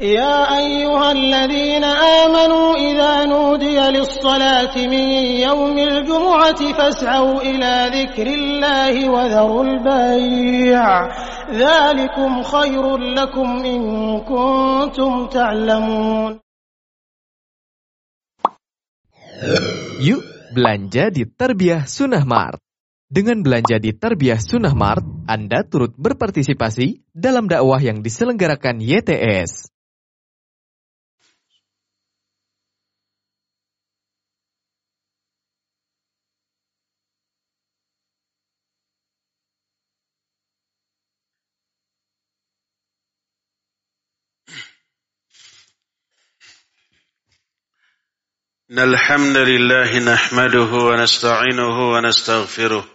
يا أيها الذين آمنوا إذا نودي للصلاة من يوم الجمعة فاسعوا إلى ذكر الله وذروا البيع ذلكم خير لكم إن كنتم تعلمون Yuk belanja di Terbiah Sunnah Mart. Dengan belanja di Terbiah Sunnah Mart, Anda turut berpartisipasi dalam dakwah yang diselenggarakan YTS. إن الحمد لله نحمده ونستعينه ونستغفره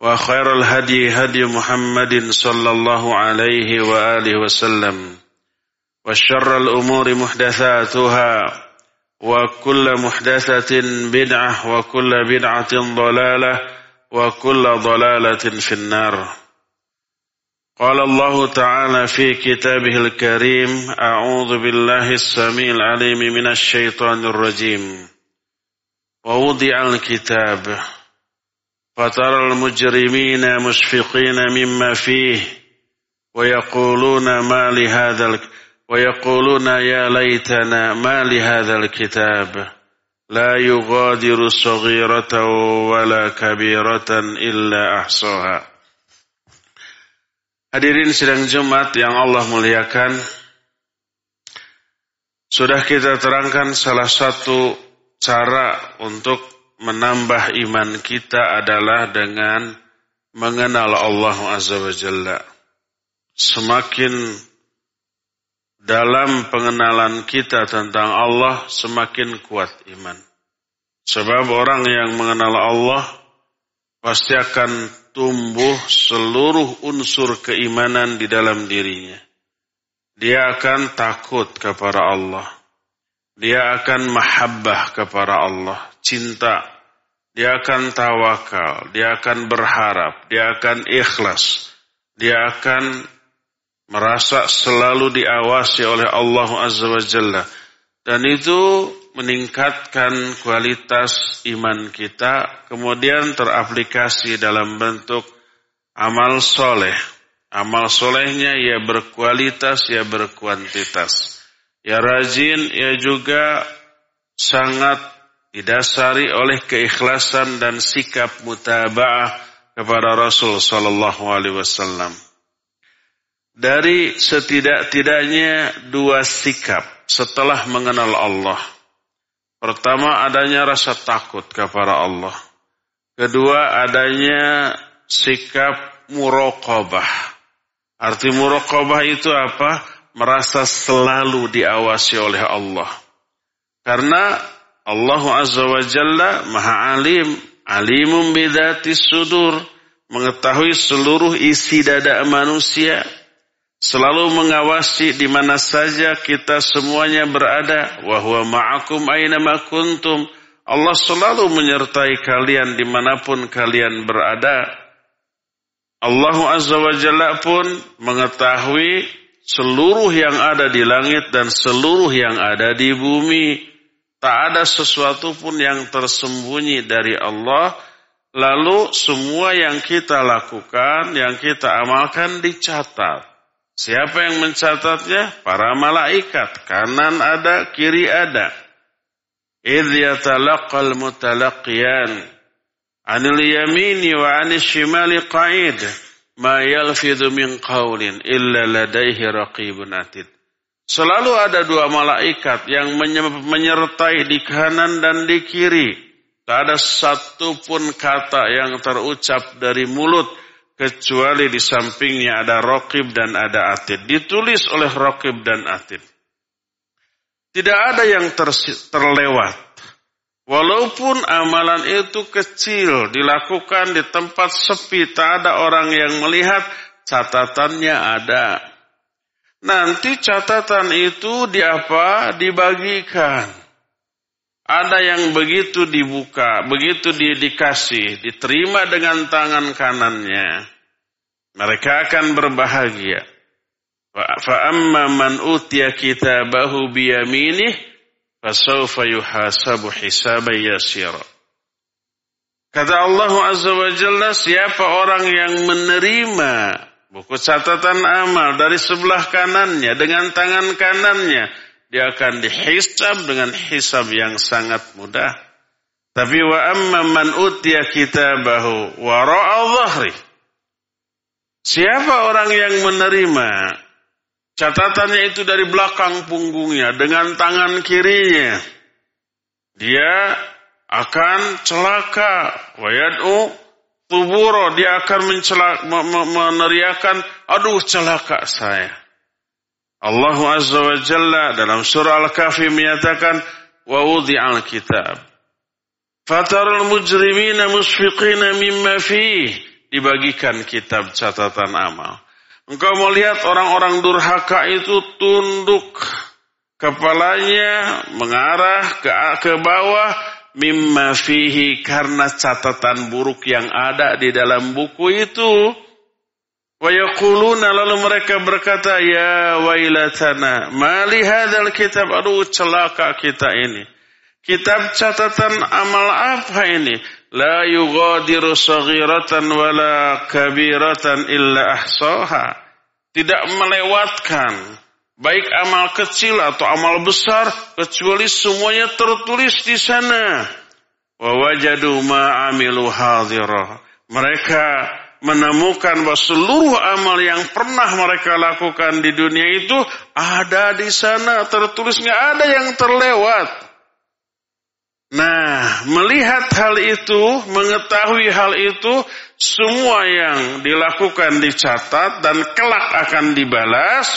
وخير الهدي هدي محمد صلى الله عليه وآله وسلم. وشر الأمور محدثاتها وكل محدثة بدعة وكل بدعة ضلالة وكل ضلالة في النار. قال الله تعالى في كتابه الكريم أعوذ بالله السميع العليم من الشيطان الرجيم. ووضع الكتاب. فترى المجرمين مشفقين مما فيه ويقولون ما لهذا ويقولون يا ليتنا ما لهذا الكتاب لا يغادر صغيرة ولا كبيرة إلا أحصاها Hadirin sidang Jumat yang Allah muliakan, sudah kita terangkan salah satu cara untuk menambah iman kita adalah dengan mengenal Allah Azza wa Jalla. Semakin dalam pengenalan kita tentang Allah, semakin kuat iman. Sebab orang yang mengenal Allah pasti akan tumbuh seluruh unsur keimanan di dalam dirinya. Dia akan takut kepada Allah. Dia akan mahabbah kepada Allah, cinta. Dia akan tawakal, dia akan berharap, dia akan ikhlas. Dia akan merasa selalu diawasi oleh Allah Azza wa Jalla. Dan itu meningkatkan kualitas iman kita, kemudian teraplikasi dalam bentuk amal soleh. Amal solehnya ya berkualitas, ya berkuantitas. Ya rajin, ya juga sangat didasari oleh keikhlasan dan sikap mutaba'ah kepada Rasul Sallallahu Alaihi Wasallam. Dari setidak-tidaknya dua sikap setelah mengenal Allah. Pertama adanya rasa takut kepada Allah. Kedua adanya sikap muraqabah. Arti muraqabah itu apa? Merasa selalu diawasi oleh Allah. Karena Allah Azza wa Jalla Maha Alim, alimun bidati sudur, mengetahui seluruh isi dada manusia, selalu mengawasi di mana saja kita semuanya berada wa huwa ma'akum aina ma kuntum Allah selalu menyertai kalian di mana pun kalian berada. Allah Azza wa Jalla pun mengetahui seluruh yang ada di langit dan seluruh yang ada di bumi. Tak ada sesuatu pun yang tersembunyi dari Allah. Lalu semua yang kita lakukan, yang kita amalkan dicatat. Siapa yang mencatatnya? Para malaikat. Kanan ada, kiri ada. إذ يتلقى المتلقيان عن اليمين وعن الشمال قعيد Ma yalfidhu min qawlin illa ladaihi atid. Selalu ada dua malaikat yang menyertai di kanan dan di kiri. Tak ada satupun kata yang terucap dari mulut kecuali di sampingnya ada rokib dan ada atid. Ditulis oleh rokib dan atid. Tidak ada yang terlewat. Walaupun amalan itu kecil, dilakukan di tempat sepi, tak ada orang yang melihat, catatannya ada. Nanti catatan itu di apa? Dibagikan. Ada yang begitu dibuka, begitu di, dikasih, diterima dengan tangan kanannya. Mereka akan berbahagia. Fa'amma man utiya kitabahu biyaminih فسوف يحاسب حسابا يسيرا Kata Allah Azza wa Jalla, siapa orang yang menerima buku catatan amal dari sebelah kanannya, dengan tangan kanannya, dia akan dihisab dengan hisab yang sangat mudah. Tapi wa amma man utiya kitabahu wara'a dhahri. Siapa orang yang menerima Catatannya itu dari belakang punggungnya dengan tangan kirinya. Dia akan celaka. Wayad'u tuburo. Dia akan mencelak, meneriakan, aduh celaka saya. Allah Azza wa Jalla dalam surah Al-Kahfi menyatakan, wa al kitab. Fatarul mujrimina musfiqina mimma fih. Dibagikan kitab catatan amal. Engkau melihat orang-orang durhaka itu tunduk kepalanya mengarah ke, ke bawah mimma fihi karena catatan buruk yang ada di dalam buku itu. Wa lalu mereka berkata ya wailatana mali hadzal kitab aduh celaka kita ini. Kitab catatan amal apa ini? La yughadiru saghiratan wala kabiratan illa ahsaha. Tidak melewatkan baik amal kecil atau amal besar kecuali semuanya tertulis di sana. Wa wajadu ma amilu hadira. Mereka menemukan bahwa seluruh amal yang pernah mereka lakukan di dunia itu ada di sana tertulis nggak ada yang terlewat. Nah, melihat hal itu, mengetahui hal itu, semua yang dilakukan dicatat dan kelak akan dibalas,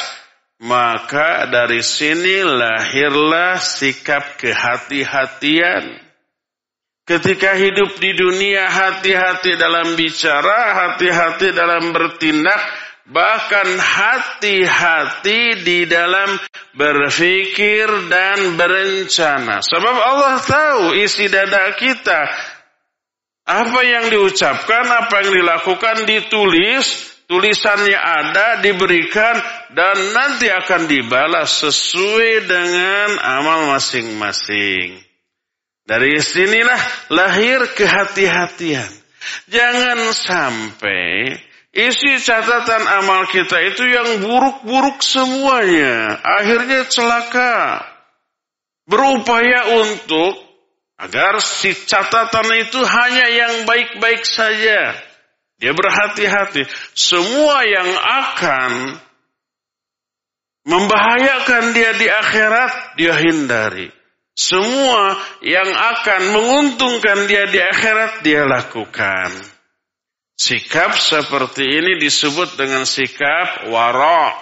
maka dari sini lahirlah sikap kehati-hatian. Ketika hidup di dunia hati-hati dalam bicara, hati-hati dalam bertindak, bahkan hati-hati di dalam berfikir dan berencana. Sebab Allah tahu isi dada kita. Apa yang diucapkan, apa yang dilakukan ditulis, tulisannya ada, diberikan, dan nanti akan dibalas sesuai dengan amal masing-masing. Dari sinilah lahir kehati-hatian. Jangan sampai Isi catatan amal kita itu yang buruk-buruk semuanya. Akhirnya celaka. Berupaya untuk agar si catatan itu hanya yang baik-baik saja. Dia berhati-hati. Semua yang akan membahayakan dia di akhirat, dia hindari. Semua yang akan menguntungkan dia di akhirat, dia lakukan. Sikap seperti ini disebut dengan sikap warok.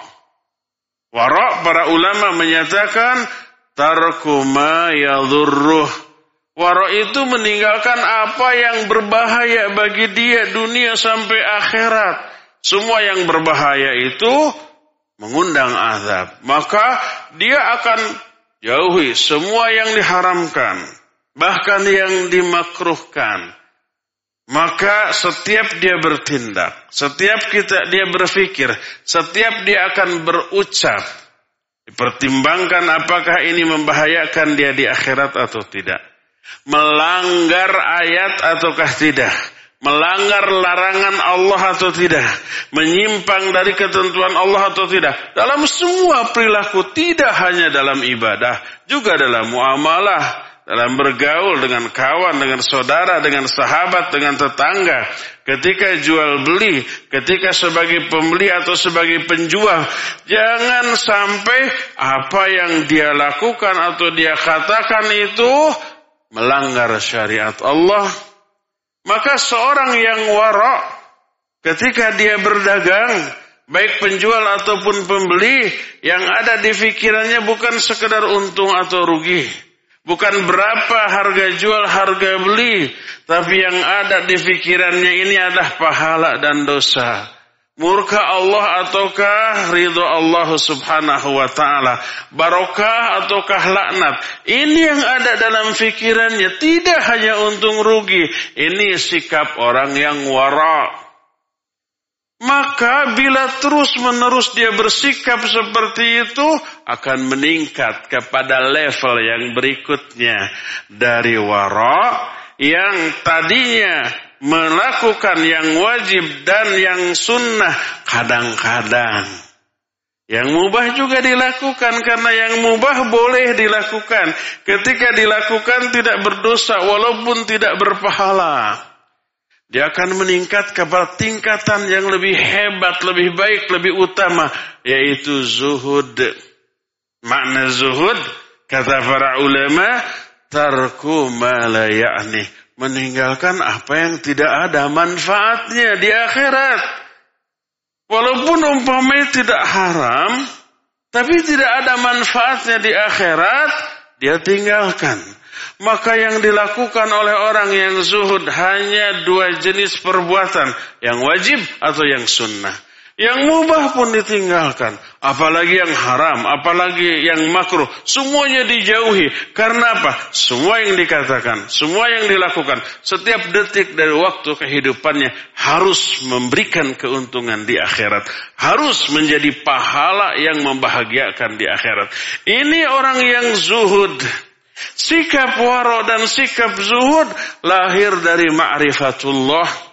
Warok para ulama menyatakan tarkuma yadurruh. Warok itu meninggalkan apa yang berbahaya bagi dia dunia sampai akhirat. Semua yang berbahaya itu mengundang azab. Maka dia akan jauhi semua yang diharamkan. bahkan yang dimakruhkan. Maka setiap dia bertindak, setiap kita dia berpikir, setiap dia akan berucap, dipertimbangkan apakah ini membahayakan dia di akhirat atau tidak. Melanggar ayat ataukah tidak melanggar larangan Allah atau tidak, menyimpang dari ketentuan Allah atau tidak. Dalam semua perilaku, tidak hanya dalam ibadah, juga dalam muamalah, dalam bergaul dengan kawan, dengan saudara, dengan sahabat, dengan tetangga. Ketika jual beli, ketika sebagai pembeli atau sebagai penjual, jangan sampai apa yang dia lakukan atau dia katakan itu melanggar syariat Allah maka seorang yang warok ketika dia berdagang, baik penjual ataupun pembeli, yang ada di pikirannya bukan sekedar untung atau rugi. Bukan berapa harga jual, harga beli. Tapi yang ada di pikirannya ini adalah pahala dan dosa murka Allah ataukah ridho Allah subhanahu wa ta'ala. Barokah ataukah laknat. Ini yang ada dalam fikirannya. Tidak hanya untung rugi. Ini sikap orang yang wara. Maka bila terus menerus dia bersikap seperti itu akan meningkat kepada level yang berikutnya dari wara yang tadinya melakukan yang wajib dan yang sunnah kadang-kadang. Yang mubah juga dilakukan karena yang mubah boleh dilakukan. Ketika dilakukan tidak berdosa walaupun tidak berpahala. Dia akan meningkat kepada tingkatan yang lebih hebat, lebih baik, lebih utama. Yaitu zuhud. Makna zuhud, kata para ulama, tarku ma la ya'ni meninggalkan apa yang tidak ada manfaatnya di akhirat. Walaupun umpamanya tidak haram, tapi tidak ada manfaatnya di akhirat, dia tinggalkan. Maka yang dilakukan oleh orang yang zuhud hanya dua jenis perbuatan, yang wajib atau yang sunnah. Yang mubah pun ditinggalkan. Apalagi yang haram, apalagi yang makruh. Semuanya dijauhi. Karena apa? Semua yang dikatakan, semua yang dilakukan. Setiap detik dari waktu kehidupannya harus memberikan keuntungan di akhirat. Harus menjadi pahala yang membahagiakan di akhirat. Ini orang yang zuhud. Sikap waro dan sikap zuhud lahir dari ma'rifatullah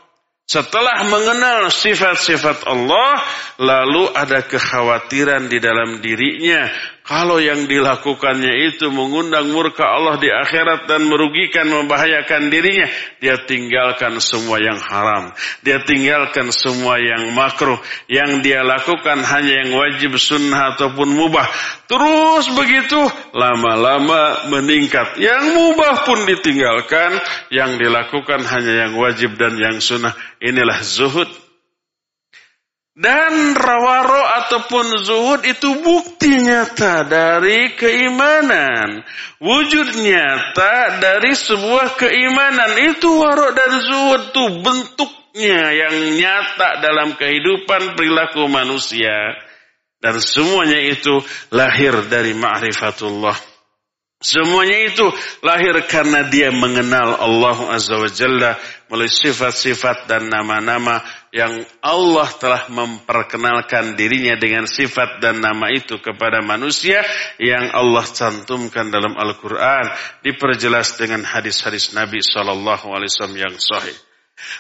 setelah mengenal sifat-sifat Allah, lalu ada kekhawatiran di dalam dirinya. Kalau yang dilakukannya itu mengundang murka Allah di akhirat dan merugikan, membahayakan dirinya, dia tinggalkan semua yang haram. Dia tinggalkan semua yang makruh. Yang dia lakukan hanya yang wajib sunnah ataupun mubah. Terus begitu, lama-lama meningkat. Yang mubah pun ditinggalkan, yang dilakukan hanya yang wajib dan yang sunnah Inilah zuhud. Dan rawaro ataupun zuhud itu bukti nyata dari keimanan. Wujud nyata dari sebuah keimanan. Itu waro dan zuhud itu bentuknya yang nyata dalam kehidupan perilaku manusia. Dan semuanya itu lahir dari ma'rifatullah. Semuanya itu lahir karena dia mengenal Allah Azza wa Jalla melalui sifat-sifat dan nama-nama yang Allah telah memperkenalkan dirinya dengan sifat dan nama itu kepada manusia yang Allah cantumkan dalam Al-Quran diperjelas dengan hadis-hadis Nabi Sallallahu Alaihi Wasallam yang sahih.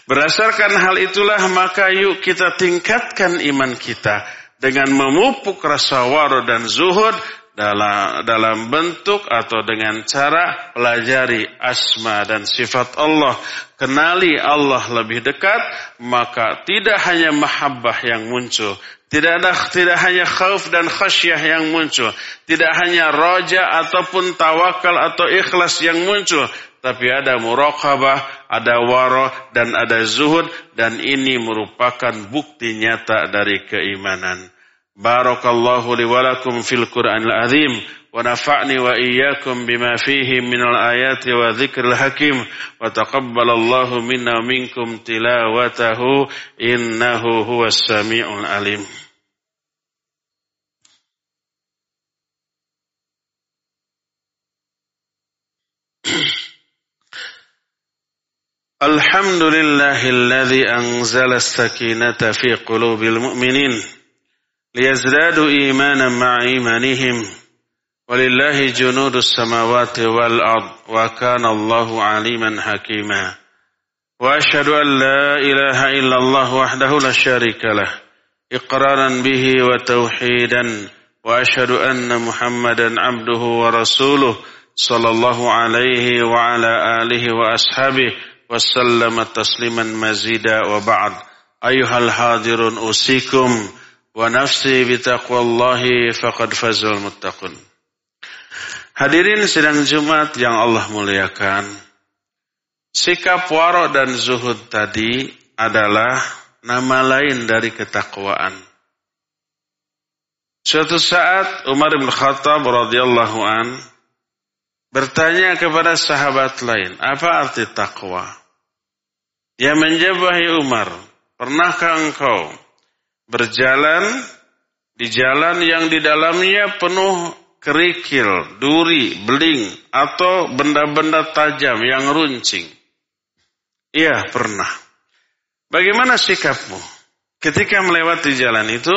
Berdasarkan hal itulah maka yuk kita tingkatkan iman kita dengan memupuk rasa waro dan zuhud dalam dalam bentuk atau dengan cara pelajari asma dan sifat Allah, kenali Allah lebih dekat, maka tidak hanya mahabbah yang muncul, tidak ada tidak hanya khauf dan khasyah yang muncul, tidak hanya roja ataupun tawakal atau ikhlas yang muncul, tapi ada muraqabah, ada waro dan ada zuhud. Dan ini merupakan bukti nyata dari keimanan. بارك الله لي ولكم في القرآن العظيم ونفعني وإياكم بما فيه من الآيات وذكر الحكيم وتقبل الله منا ومنكم تلاوته إنه هو السميع العليم الحمد لله الذي أنزل السكينة في قلوب المؤمنين ليزدادوا إيمانا مع إيمانهم. ولله جنود السماوات والأرض وكان الله عليما حكيما. وأشهد أن لا إله إلا الله وحده لا شريك له إقرارا به وتوحيدا. وأشهد أن محمدا عبده ورسوله صلى الله عليه وعلى آله وأصحابه وسلم تسليما مزيدا. وبعد أيها الحاضرون أوصيكم wa nafsi bitaqwallahi faqad fazal muttaqun. Hadirin sidang Jumat yang Allah muliakan. Sikap waro dan zuhud tadi adalah nama lain dari ketakwaan. Suatu saat Umar bin Khattab radhiyallahu an bertanya kepada sahabat lain, apa arti takwa? Dia menjawab Umar, pernahkah engkau berjalan di jalan yang di dalamnya penuh kerikil, duri, beling, atau benda-benda tajam yang runcing? Iya, pernah. Bagaimana sikapmu? Ketika melewati jalan itu,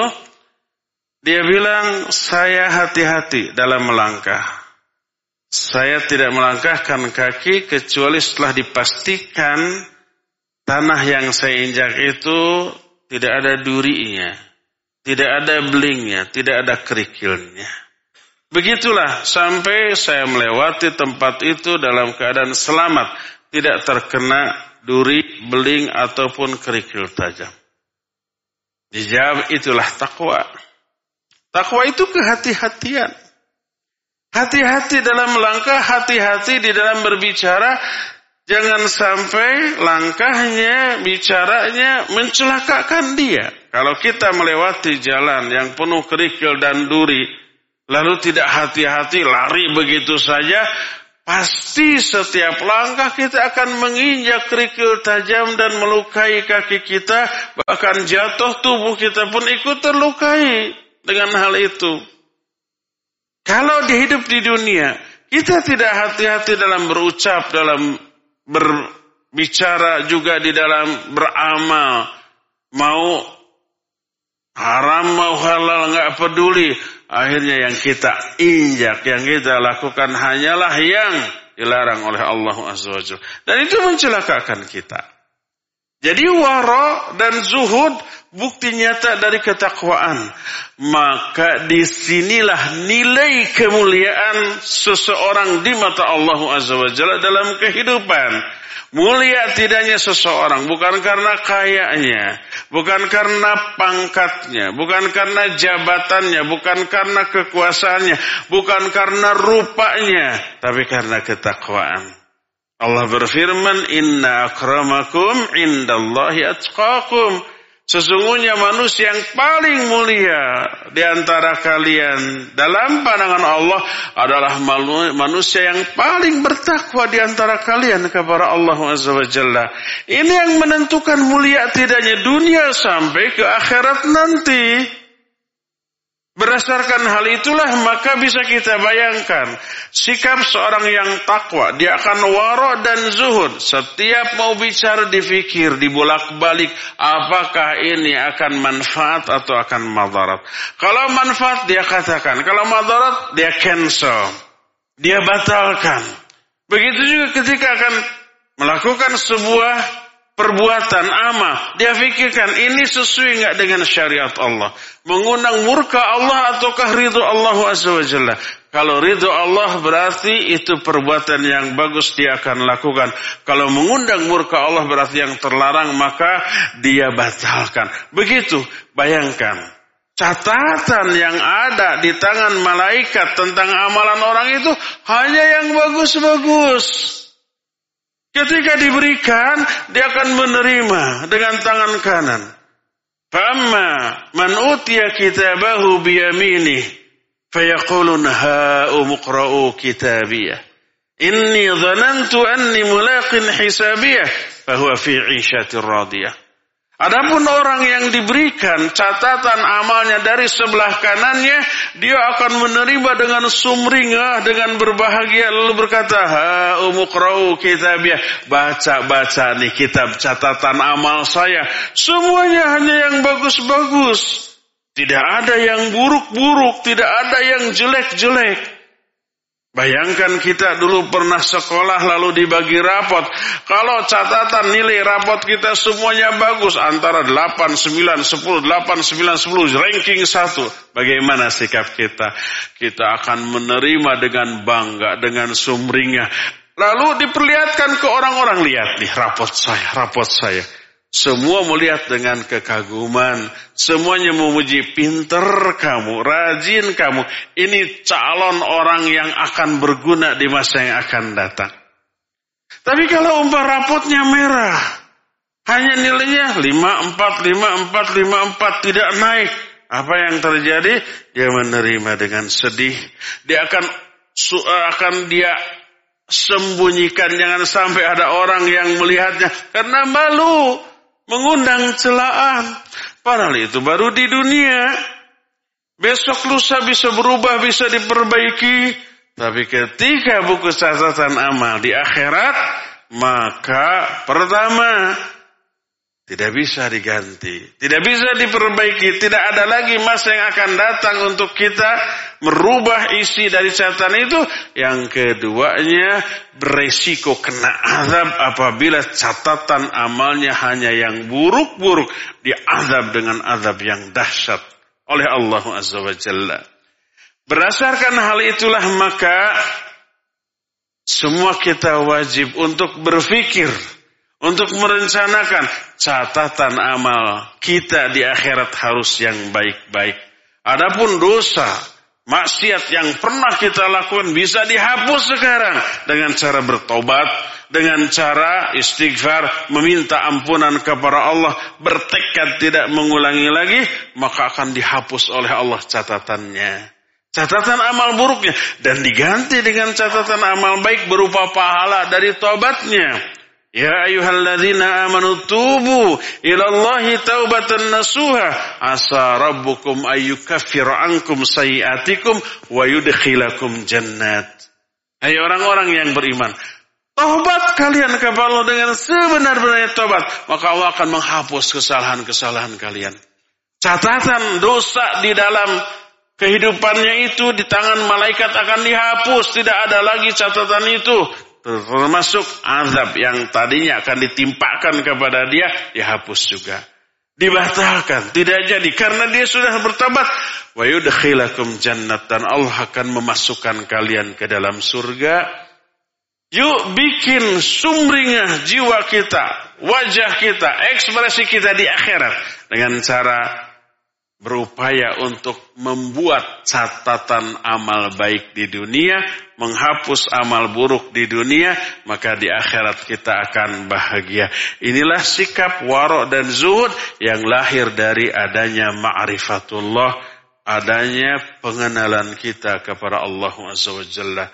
dia bilang, saya hati-hati dalam melangkah. Saya tidak melangkahkan kaki kecuali setelah dipastikan tanah yang saya injak itu tidak ada durinya, tidak ada belingnya, tidak ada kerikilnya. Begitulah sampai saya melewati tempat itu dalam keadaan selamat, tidak terkena duri, beling ataupun kerikil tajam. Dijawab itulah takwa. Takwa itu kehati-hatian. Hati-hati dalam melangkah, hati-hati di dalam berbicara. Jangan sampai langkahnya, bicaranya mencelakakan dia. Kalau kita melewati jalan yang penuh kerikil dan duri, lalu tidak hati-hati lari begitu saja, pasti setiap langkah kita akan menginjak kerikil tajam dan melukai kaki kita, bahkan jatuh tubuh kita pun ikut terlukai dengan hal itu. Kalau dihidup di dunia, kita tidak hati-hati dalam berucap, dalam berbicara juga di dalam beramal. Mau haram, mau halal, nggak peduli. Akhirnya yang kita injak, yang kita lakukan hanyalah yang dilarang oleh Allah Azza Dan itu mencelakakan kita. Jadi waro dan zuhud bukti nyata dari ketakwaan. Maka di sinilah nilai kemuliaan seseorang di mata Allah Azza wa Jalla dalam kehidupan. Mulia tidaknya seseorang bukan karena kayanya, bukan karena pangkatnya, bukan karena jabatannya, bukan karena kekuasaannya, bukan karena rupanya, tapi karena ketakwaan. Allah berfirman, "Inna akramakum indallahi atqakum." Sesungguhnya manusia yang paling mulia di antara kalian dalam pandangan Allah adalah manusia yang paling bertakwa di antara kalian kepada Allah. Ini yang menentukan mulia tidaknya dunia sampai ke akhirat nanti. Berdasarkan hal itulah maka bisa kita bayangkan sikap seorang yang takwa dia akan waro dan zuhud setiap mau bicara difikir dibolak-balik apakah ini akan manfaat atau akan madarat. Kalau manfaat dia katakan, kalau madarat dia cancel. Dia batalkan. Begitu juga ketika akan melakukan sebuah perbuatan amal. Dia pikirkan ini sesuai nggak dengan syariat Allah. Mengundang murka Allah ataukah ridho Allah Azza wa Jalla. Kalau ridho Allah berarti itu perbuatan yang bagus dia akan lakukan. Kalau mengundang murka Allah berarti yang terlarang maka dia batalkan. Begitu bayangkan. Catatan yang ada di tangan malaikat tentang amalan orang itu hanya yang bagus-bagus. Ketika diberikan, dia akan menerima dengan tangan kanan. Fa'amma man utiya kitabahu biyaminih fayaqulun ha'u muqra'u kitabiyah. Inni dhanantu anni mulaqin hisabiyah fahuwa fi 'ishatir radiyah. Adapun orang yang diberikan catatan amalnya dari sebelah kanannya, dia akan menerima dengan sumringah, dengan berbahagia lalu berkata, "Ha umukrau kitabnya, baca-baca nih kitab catatan amal saya. Semuanya hanya yang bagus-bagus. Tidak ada yang buruk-buruk, tidak ada yang jelek-jelek." Bayangkan kita dulu pernah sekolah lalu dibagi rapot. Kalau catatan nilai rapot kita semuanya bagus antara 8, 9, 10, 8, 9, 10 ranking 1. Bagaimana sikap kita? Kita akan menerima dengan bangga, dengan sumringah. Lalu diperlihatkan ke orang-orang, lihat nih rapot saya, rapot saya. Semua melihat dengan kekaguman. Semuanya memuji pinter kamu, rajin kamu. Ini calon orang yang akan berguna di masa yang akan datang. Tapi kalau umpah rapotnya merah, hanya nilainya 54, 54, 54, tidak naik. Apa yang terjadi? Dia menerima dengan sedih. Dia akan akan dia sembunyikan jangan sampai ada orang yang melihatnya karena malu mengundang celaan. Padahal itu baru di dunia. Besok lusa bisa berubah, bisa diperbaiki. Tapi ketika buku catatan amal di akhirat, maka pertama tidak bisa diganti, tidak bisa diperbaiki, tidak ada lagi masa yang akan datang untuk kita merubah isi dari catatan itu. Yang keduanya beresiko kena azab apabila catatan amalnya hanya yang buruk-buruk diazab dengan azab yang dahsyat oleh Allah Azza wa Jalla. Berdasarkan hal itulah maka semua kita wajib untuk berfikir untuk merencanakan catatan amal kita di akhirat harus yang baik-baik. Adapun dosa, maksiat yang pernah kita lakukan bisa dihapus sekarang dengan cara bertobat, dengan cara istighfar, meminta ampunan kepada Allah, bertekad tidak mengulangi lagi, maka akan dihapus oleh Allah catatannya. Catatan amal buruknya dan diganti dengan catatan amal baik berupa pahala dari tobatnya. Ya ayyuhalladzina amanu tubu ila Allahi taubatan nasuha asa rabbukum ayyukaffir ankum sayiatikum wa yudkhilakum jannat. Hai orang-orang yang beriman, Tobat kalian kepada Allah dengan sebenar-benarnya tobat. Maka Allah akan menghapus kesalahan-kesalahan kalian. Catatan dosa di dalam kehidupannya itu di tangan malaikat akan dihapus. Tidak ada lagi catatan itu termasuk azab yang tadinya akan ditimpakan kepada dia dihapus juga. Dibatalkan tidak jadi. Karena dia sudah bertobat. Wa yudkhilakum jannat dan Allah akan memasukkan kalian ke dalam surga. Yuk bikin sumringah jiwa kita wajah kita ekspresi kita di akhirat dengan cara berupaya untuk membuat catatan amal baik di dunia, menghapus amal buruk di dunia, maka di akhirat kita akan bahagia. Inilah sikap warok dan zuhud yang lahir dari adanya ma'rifatullah, adanya pengenalan kita kepada Allah Azza wa.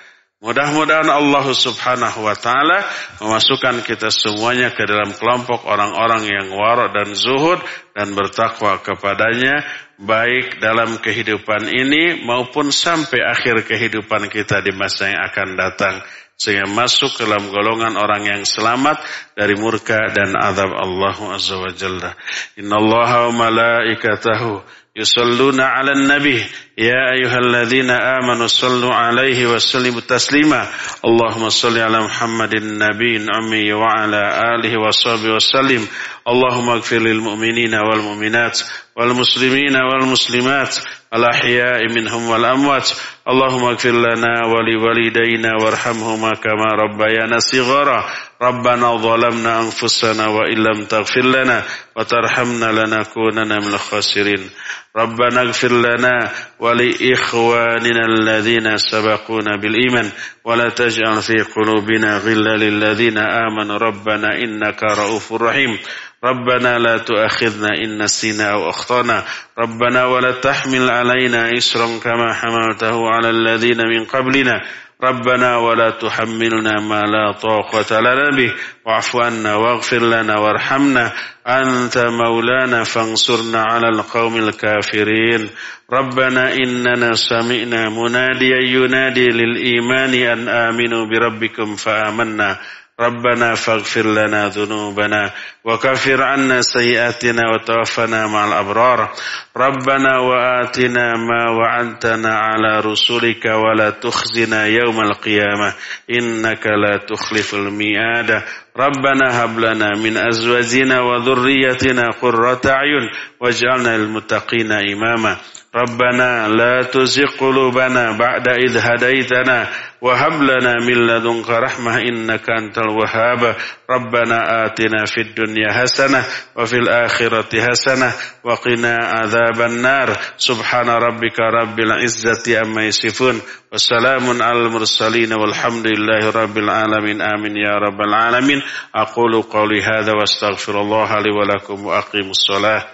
Mudah-mudahan Allah subhanahu wa ta'ala memasukkan kita semuanya ke dalam kelompok orang-orang yang warok dan zuhud dan bertakwa kepadanya baik dalam kehidupan ini maupun sampai akhir kehidupan kita di masa yang akan datang sehingga masuk ke dalam golongan orang yang selamat dari murka dan azab Allah Azza wa Jalla. Innallaha wa malaikatahu yusalluna 'alan nabi ya ayyuhalladzina amanu sallu 'alaihi wa sallimu taslima. Allahumma salli 'ala Muhammadin nabiyyin ummi wa 'ala alihi wa sahbihi wa sallim. Allahumma ighfir lil mu'minina wal mu'minat wal muslimina wal muslimat الأحياء منهم والأموات. اللهم اغفر لنا ولوالدينا وارحمهما كما ربيانا صغارا. ربنا ظلمنا أنفسنا وإن لم تغفر لنا وترحمنا لنكونن من الخاسرين. ربنا اغفر لنا ولإخواننا الذين سبقونا بالإيمان. ولا تجعل في قلوبنا غلا للذين آمنوا. ربنا إنك رؤوف رحيم. ربنا لا تؤاخذنا إن نسينا أو أخطأنا. ربنا ولا تحمل علينا إسرا كما حملته على الذين من قبلنا. ربنا ولا تحملنا ما لا طاقة لنا به. واعف عنا واغفر لنا وارحمنا. أنت مولانا فانصرنا على القوم الكافرين. ربنا إننا سمعنا مناديا ينادي للإيمان أن آمنوا بربكم فآمنا. ربنا فاغفر لنا ذنوبنا وكفر عنا سيئاتنا وتوفنا مع الأبرار. ربنا وآتنا ما وعدتنا على رسلك ولا تخزنا يوم القيامة. إنك لا تخلف الميعاد. ربنا هب لنا من أزواجنا وذريتنا قرة أعين واجعلنا للمتقين إماما. ربنا لا تزغ قلوبنا بعد إذ هديتنا وهب لنا من لدنك رحمة إنك أنت الوهاب. ربنا آتنا في الدنيا حسنة وفي الآخرة حسنة وقنا عذاب النار. سبحان ربك رب العزة أما يصفون. وسلام على المرسلين والحمد لله رب العالمين. آمين يا رب العالمين. أقول قولي هذا واستغفر الله لي ولكم وأقيم الصلاة.